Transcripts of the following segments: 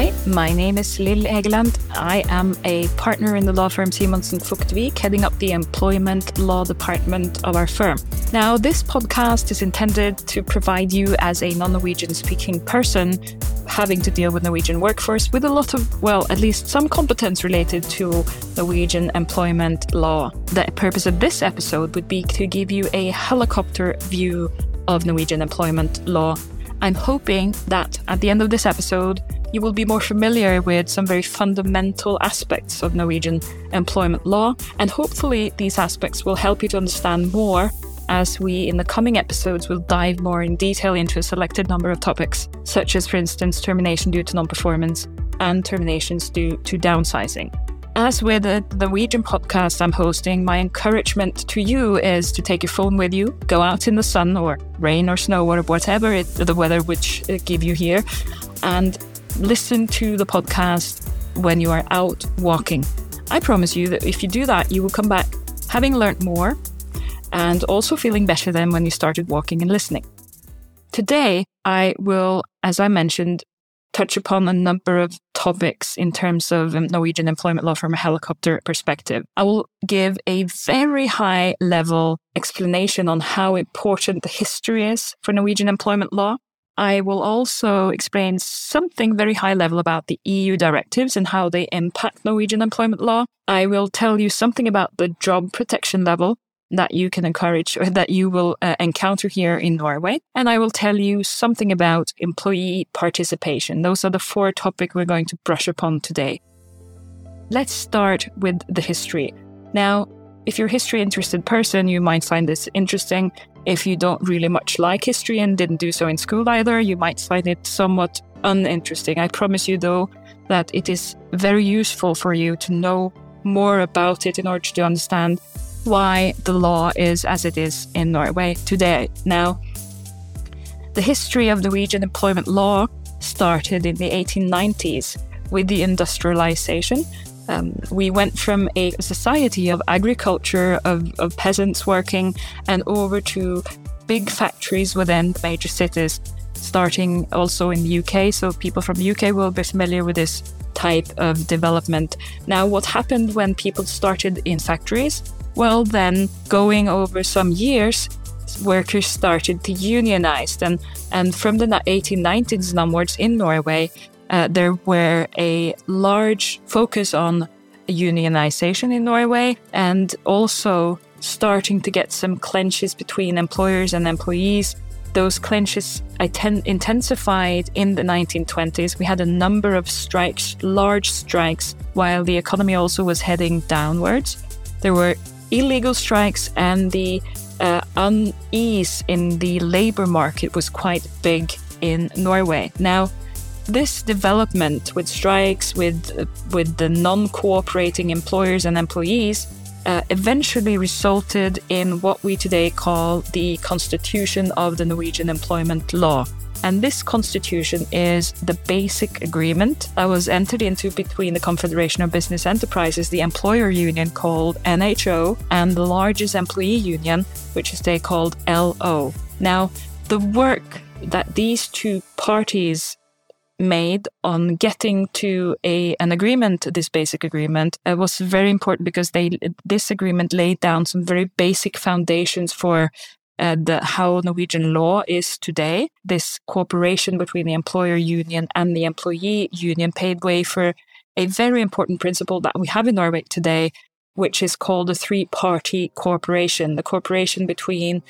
Hi, my name is Lill Egeland. I am a partner in the law firm Simonsen Vogt Wiig, heading up the employment law department of our firm. Now, this podcast is intended to provide you, as a non Norwegian speaking person, having to deal with Norwegian workforce with a lot of, well, at least some competence related to Norwegian employment law. The purpose of this episode would be to give you a helicopter view of Norwegian employment law. I'm hoping that at the end of this episode, you will be more familiar with some very fundamental aspects of Norwegian employment law, and hopefully, these aspects will help you to understand more as we, in the coming episodes, will dive more in detail into a selected number of topics, such as, for instance, termination due to non performance and terminations due to downsizing. As with the Norwegian podcast I'm hosting, my encouragement to you is to take your phone with you, go out in the sun or rain or snow or whatever it, the weather which uh, give you here, and listen to the podcast when you are out walking. I promise you that if you do that, you will come back having learned more and also feeling better than when you started walking and listening. Today, I will, as I mentioned, touch upon a number of topics in terms of Norwegian employment law from a helicopter perspective. I will give a very high level explanation on how important the history is for Norwegian employment law. I will also explain something very high level about the EU directives and how they impact Norwegian employment law. I will tell you something about the job protection level that you can encourage or that you will uh, encounter here in Norway. And I will tell you something about employee participation. Those are the four topics we're going to brush upon today. Let's start with the history. Now, if you're a history interested person, you might find this interesting. If you don't really much like history and didn't do so in school either, you might find it somewhat uninteresting. I promise you, though, that it is very useful for you to know more about it in order to understand why the law is as it is in Norway today. Now, the history of Norwegian employment law started in the 1890s with the industrialization. Um, we went from a society of agriculture, of, of peasants working, and over to big factories within major cities, starting also in the UK. So, people from the UK will be familiar with this type of development. Now, what happened when people started in factories? Well, then, going over some years, workers started to unionize. And, and from the 1890s onwards in Norway, uh, there were a large focus on unionization in Norway and also starting to get some clenches between employers and employees. Those clenches intensified in the 1920s. We had a number of strikes, large strikes, while the economy also was heading downwards. There were illegal strikes and the uh, unease in the labor market was quite big in Norway. Now, this development with strikes, with uh, with the non-cooperating employers and employees, uh, eventually resulted in what we today call the Constitution of the Norwegian Employment Law. And this constitution is the basic agreement that was entered into between the Confederation of Business Enterprises, the employer union called NHO, and the largest employee union, which is they called LO. Now, the work that these two parties made on getting to a an agreement, this basic agreement, uh, was very important because they this agreement laid down some very basic foundations for uh, the, how Norwegian law is today. This cooperation between the employer union and the employee union paved way for a very important principle that we have in Norway today, which is called a three party cooperation, the cooperation between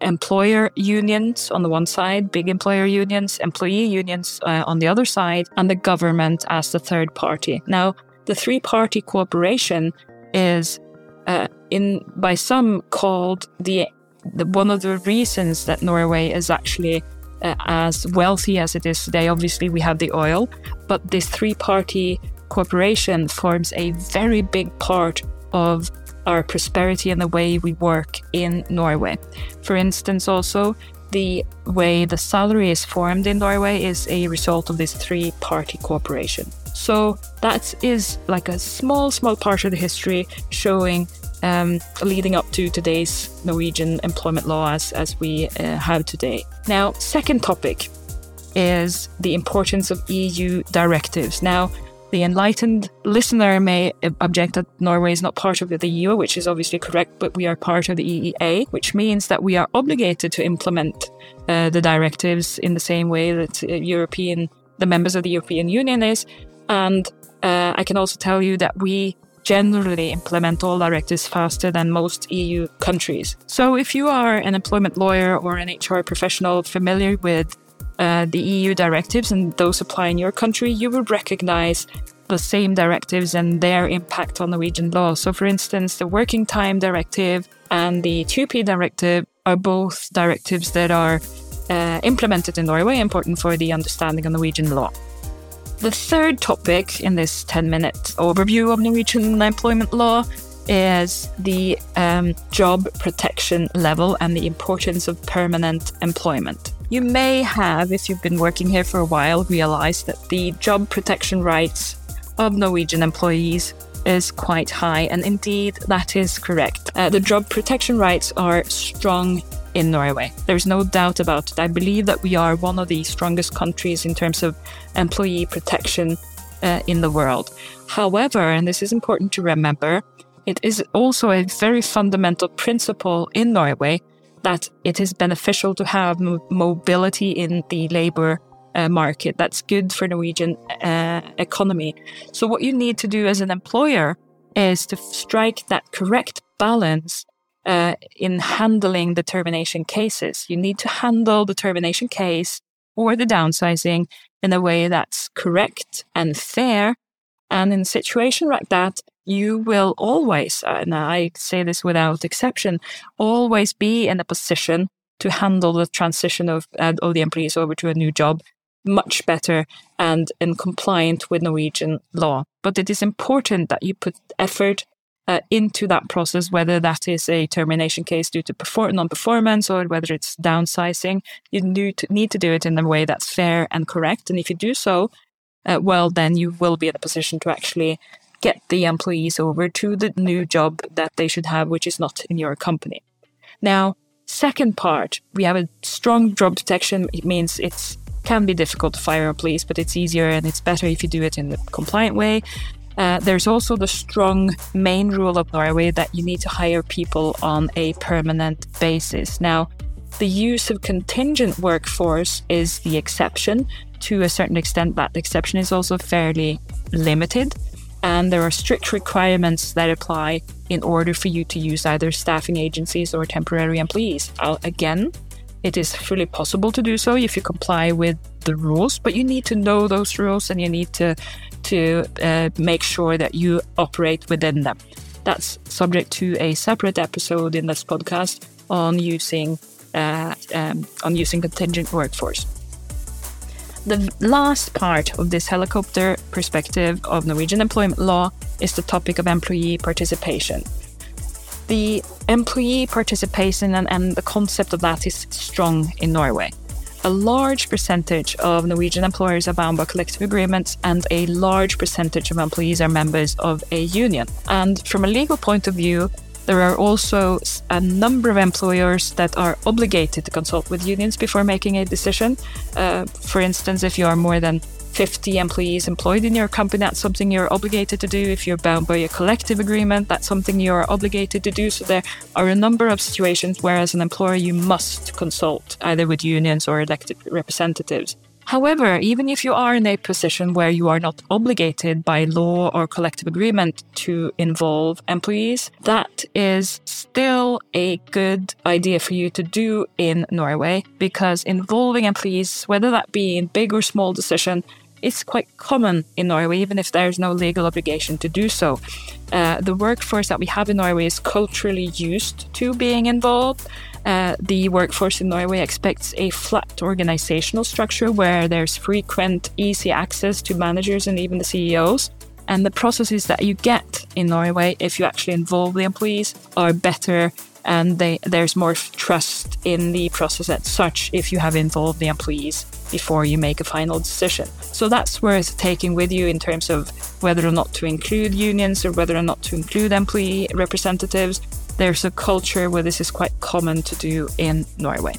employer unions on the one side, big employer unions, employee unions uh, on the other side, and the government as the third party. Now, the three party cooperation is uh, in by some called the the, one of the reasons that Norway is actually uh, as wealthy as it is today, obviously, we have the oil, but this three party cooperation forms a very big part of our prosperity and the way we work in Norway. For instance, also, the way the salary is formed in Norway is a result of this three party cooperation. So that is like a small, small part of the history showing um, leading up to today's Norwegian employment law as, as we uh, have today. Now, second topic is the importance of EU directives. Now, the enlightened listener may object that Norway is not part of the EU, which is obviously correct, but we are part of the EEA, which means that we are obligated to implement uh, the directives in the same way that uh, European the members of the European Union is. And uh, I can also tell you that we generally implement all directives faster than most EU countries. So if you are an employment lawyer or an HR professional familiar with uh, the EU directives and those apply in your country, you would recognize the same directives and their impact on Norwegian law. So, for instance, the Working Time Directive and the TUPE Directive are both directives that are uh, implemented in Norway, important for the understanding of Norwegian law. The third topic in this 10 minute overview of Norwegian employment law is the um, job protection level and the importance of permanent employment. You may have, if you've been working here for a while, realized that the job protection rights of Norwegian employees is quite high, and indeed that is correct. Uh, the job protection rights are strong in Norway. There's no doubt about it. I believe that we are one of the strongest countries in terms of employee protection uh, in the world. However, and this is important to remember, it is also a very fundamental principle in Norway that it is beneficial to have mobility in the labor uh, market. That's good for Norwegian uh, economy. So what you need to do as an employer is to strike that correct balance uh, in handling the termination cases. You need to handle the termination case or the downsizing in a way that's correct and fair. And in a situation like that, you will always, and I say this without exception, always be in a position to handle the transition of, uh, the employees over to a new job much better and in compliant with Norwegian law. But it is important that you put effort uh, into that process, whether that is a termination case due to perform- non-performance or whether it's downsizing. You need to, need to do it in a way that's fair and correct. And if you do so, uh, well, then you will be in a position to actually get the employees over to the new job that they should have, which is not in your company. Now, second part, we have a strong job protection. It means it can be difficult to fire employees, but it's easier and it's better if you do it in a compliant way. Uh, there's also the strong main rule of Norway that you need to hire people on a permanent basis. Now, the use of contingent workforce is the exception. To a certain extent, that exception is also fairly limited and there are strict requirements that apply in order for you to use either staffing agencies or temporary employees. again, it is fully possible to do so if you comply with the rules, but you need to know those rules and you need to to uh, make sure that you operate within them. That's subject to a separate episode in this podcast on using uh, um, on using contingent workforce. The last part of this helicopter perspective of Norwegian employment law is the topic of employee participation. The employee participation and, and the concept of that is strong in Norway. A large percentage of Norwegian employers are bound by collective agreements, and a large percentage of employees are members of a union. And from a legal point of view, there are also a number of employers that are obligated to consult with unions before making a decision. Uh, for instance, if you are more than 50 employees employed in your company, that's something you're obligated to do. If you're bound by a collective agreement, that's something you're obligated to do. So there are a number of situations where, as an employer, you must consult either with unions or elected representatives. However, even if you are in a position where you are not obligated by law or collective agreement to involve employees, that is still a good idea for you to do in Norway because involving employees, whether that be in big or small decision, is quite common in Norway, even if there's no legal obligation to do so. Uh, the workforce that we have in Norway is culturally used to being involved. Uh, the workforce in Norway expects a flat organizational structure where there's frequent, easy access to managers and even the CEOs. And the processes that you get in Norway, if you actually involve the employees, are better and they, there's more trust in the process as such if you have involved the employees before you make a final decision. So that's worth taking with you in terms of whether or not to include unions or whether or not to include employee representatives there's a culture where this is quite common to do in Norway.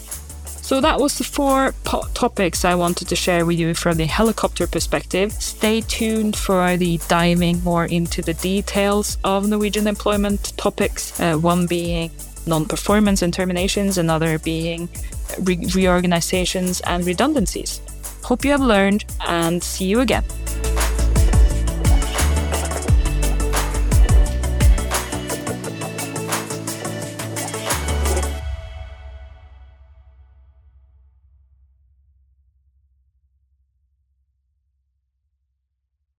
So that was the four po- topics I wanted to share with you from the helicopter perspective. Stay tuned for the diving more into the details of Norwegian employment topics, uh, one being non performance and terminations, another being re- reorganizations and redundancies. Hope you have learned and see you again.